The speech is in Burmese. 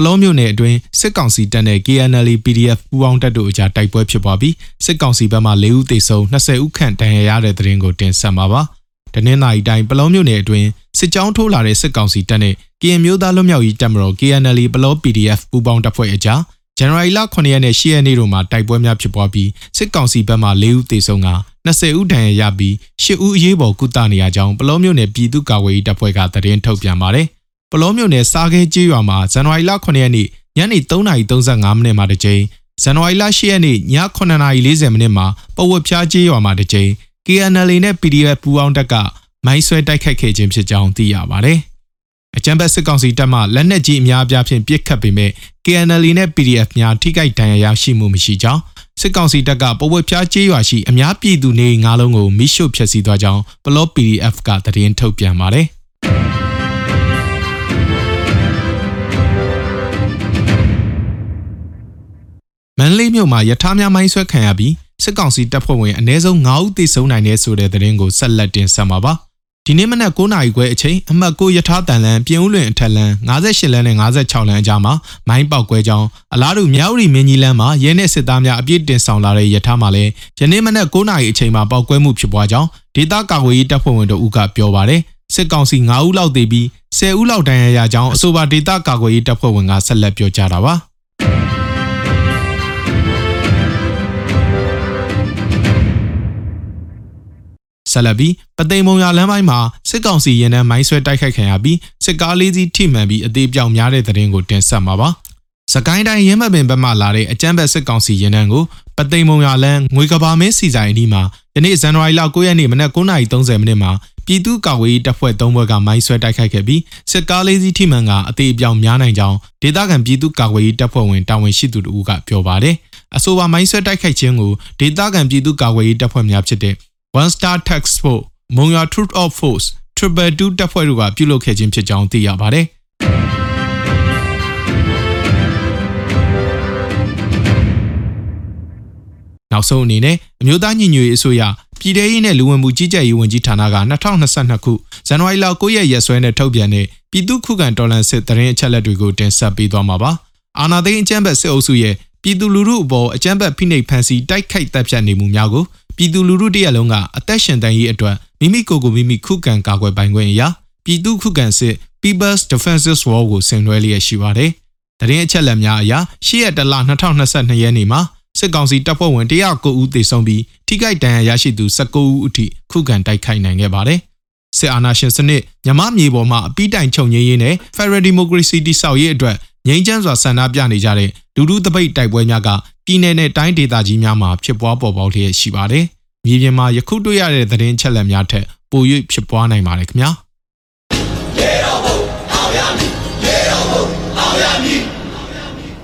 ပလောမျိုးနယ်အတွင်းစစ်ကောင်စီတပ်နဲ့ KNL PDF ပူးပေါင်းတပ်တို့အကြားတိုက်ပွဲဖြစ်ပွားပြီးစစ်ကောင်စီဘက်မှ၄ဦးသေဆုံး20ဦးခန့်ဒဏ်ရာရတဲ့တဲ့ရင်ကိုတင်ဆက်မှာပါ။တနင်္လာရီတိုင်းပလောမျိုးနယ်အတွင်းစစ်ကြောင်းထိုးလာတဲ့စစ်ကောင်စီတပ်နဲ့ကရင်မျိုးသားလွတ်မြောက်ရေးတပ်မတော် KNL ပလော PDF ပူးပေါင်းတပ်ဖွဲ့အကြားဇန်နဝါရီလ9ရက်နဲ့10ရက်နေ့တို့မှာတိုက်ပွဲများဖြစ်ပွားပြီးစစ်ကောင်စီဘက်မှ၄ဦးသေဆုံးက20ဦးဒဏ်ရာရပြီး10ဦးအရေးပေါ်ကုသနေရကြောင်းပလောမျိုးနယ်ပြည်သူ့ကာကွယ်ရေးတပ်ဖွဲ့ကသတင်းထုတ်ပြန်ပါတယ်။ ပလောမြို့နယ်စားခဲကျေးရွာမှာဇန်နဝါရီလ9ရက်နေ့ညနေ3:35မိနစ်မှာတစ်ကြိမ်ဇန်နဝါရီလ10ရက်နေ့ည9:40မိနစ်မှာပဝက်ဖျားကျေးရွာမှာတစ်ကြိမ် KNL နဲ့ PDF ပူးပေါင်းတပ်ကမိုင်းဆွဲတိုက်ခိုက်ခဲ့ခြင်းဖြစ်ကြောင်းသိရပါတယ်။အကြံဘက်စစ်ကောင်စီတပ်မှလက်နက်ကြီးအများအပြားဖြင့်ပစ်ခတ်ပေမဲ့ KNL နဲ့ PDF များထိခိုက်ဒဏ်ရာရရှိမှုမရှိကြောင်းစစ်ကောင်စီတပ်ကပဝက်ဖျားကျေးရွာရှိအများပြည်သူနေငါးလုံးကိုမိရှုဖျက်ဆီးသွားကြောင်းပလော့ PDF ကသတင်းထုတ်ပြန်ပါတယ်။ မန်လေးမြို့မှာယထာများမိုင်းဆွဲခံရပြီးစစ်ကောင်စီတပ်ဖွဲ့ဝင်အ ਨੇ ဆုံး9ဦးသေဆုံးနိုင်တဲ့ဆိုတဲ့သတင်းကိုဆက်လက်တင်ဆက်မှာပါဒီနေ့မနက်9နာရီခွဲအချိန်အမှတ်9ယထာတန်လန်ပြင်ဦးလွင်အထက်လန်58လမ်းနဲ့56လမ်းအကြားမှာမိုင်းပေါက်ကွဲကြောင်းအလားတူမြောက်ရီမင်းကြီးလမ်းမှာရဲနဲ့စစ်သားများအပြည့်တင်ဆောင်လာတဲ့ယထာမှာလည်းယနေ့မနက်9နာရီအချိန်မှာပေါက်ကွဲမှုဖြစ်ပွားကြောင်းဒေသကာကွယ်ရေးတပ်ဖွဲ့ဝင်တို့ကပြောပါတယ်စစ်ကောင်စီ9ဦးလောက်သေပြီး10ဦးလောက်ဒဏ်ရာရကြောင်းအဆိုပါဒေသကာကွယ်ရေးတပ်ဖွဲ့ဝင်ကဆက်လက်ပြောကြားတာပါ ဆက်လက်ပြီးပသိမ်မုံရလမ်းပိုင်းမှာစစ်ကောင်စီရင်နှန်းမိုင်းဆွဲတိုက်ခိုက်ခံရပြီးစစ်ကားလေးစီးထိမှန်ပြီးအသေးပြောင်များတဲ့တဲ့ရင်ကိုတင်ဆက်မှာပါ။စကိုင်းတိုင်းရင်းမပင်ဘက်မှလာတဲ့အကြမ်းဖက်စစ်ကောင်စီရင်နှန်းကိုပသိမ်မုံရလမ်းငွေကဘာမင်းစီဆိုင်အနီးမှာယနေ့ဇန်နဝါရီလ9ရက်နေ့မနက်9:30မိနစ်မှာပြည်သူ့ကာကွယ်ရေးတပ်ဖွဲ့၃ဘွဲ့ကမိုင်းဆွဲတိုက်ခိုက်ခဲ့ပြီးစစ်ကားလေးစီးထိမှန်ကအသေးအပြောင်များနိုင်ကြောင်းဒေသခံပြည်သူ့ကာကွယ်ရေးတပ်ဖွဲ့ဝင်တာဝန်ရှိသူတို့ကပြောပါတယ်။အဆိုပါမိုင်းဆွဲတိုက်ခိုက်ခြင်းကိုဒေသခံပြည်သူ့ကာကွယ်ရေးတပ်ဖွဲ့များဖြစ်တဲ့ One Star Task Force မုံရွာ Truth of Force Triple 2တပ်ဖွဲ့တို့ကပြုလုပ်ခဲ့ခြင်းဖြစ်ကြောင်းသိရပါတယ်။နောက်ဆုံးအနေနဲ့အမျိုးသားညီညွတ်ရေးအစိုးရပြည်ထရေးနဲ့လူဝင်မှုကြီးကြပ်ရေးဝန်ကြီးဌာနက2022ခုဇန်နဝါရီလ9ရက်ရက်စွဲနဲ့ထုတ်ပြန်တဲ့ပြည်သူ့ခုခံတော်လှန်စစ်တရင်အချက်လက်တွေကိုတင်ဆက်ပေးသွားမှာပါ။အာဏာသိမ်းအကြမ်းဖက်စစ်အုပ်စုရဲ့ပြည်သူလူထုအပေါ်အကြမ်းဖက်ဖိနှိပ်ဖန်ဆီးတိုက်ခိုက်တပ်ဖြတ်နေမှုများကို ပြည်သူလူထုတရက်လုံးကအသက်ရှင်တန်ရေးအတွက်မိမိကိုယ်ကိုမိမိခုခံကာကွယ်ပိုင်ခွင့်အရာပြည်သူခုခံစစ် People's Defenses War ကိုဆင်နွှဲလျက်ရှိပါတယ်။တရင်အချက်လက်များအရ၈ရက်တလ2022ရက်နေ့မှာစစ်ကောင်စီတပ်ဖွဲ့ဝင်109ဦးသေဆုံးပြီးထိခိုက်ဒဏ်ရာရရှိသူ19ဦးအထိခုခံတိုက်ခိုက်နိုင်ခဲ့ပါတယ်။စစ်အာဏာရှင်စနစ်မြမမြေပေါ်မှာအပိတိုင်ချုပ်ငြိမ်းရေးနဲ့ Federal Democracy တိဆောက်ရေးအတွက်ငြိမ်းချမ်းစွာဆန္ဒပြနေကြတဲ့လူထုတပိတ်တိုက်ပွဲများက ပြည်내နဲ့တိုင်းဒေသကြီးများမှာဖြစ်ပွားပေါ်ပေါက်လျက်ရှိပါတယ်။မြေပြင်မှာယခုတွေ့ရတဲ့သတင်းချက်လက်များထက်ပို၍ဖြစ်ပွားနိုင်ပါတယ်ခင်ဗျာ။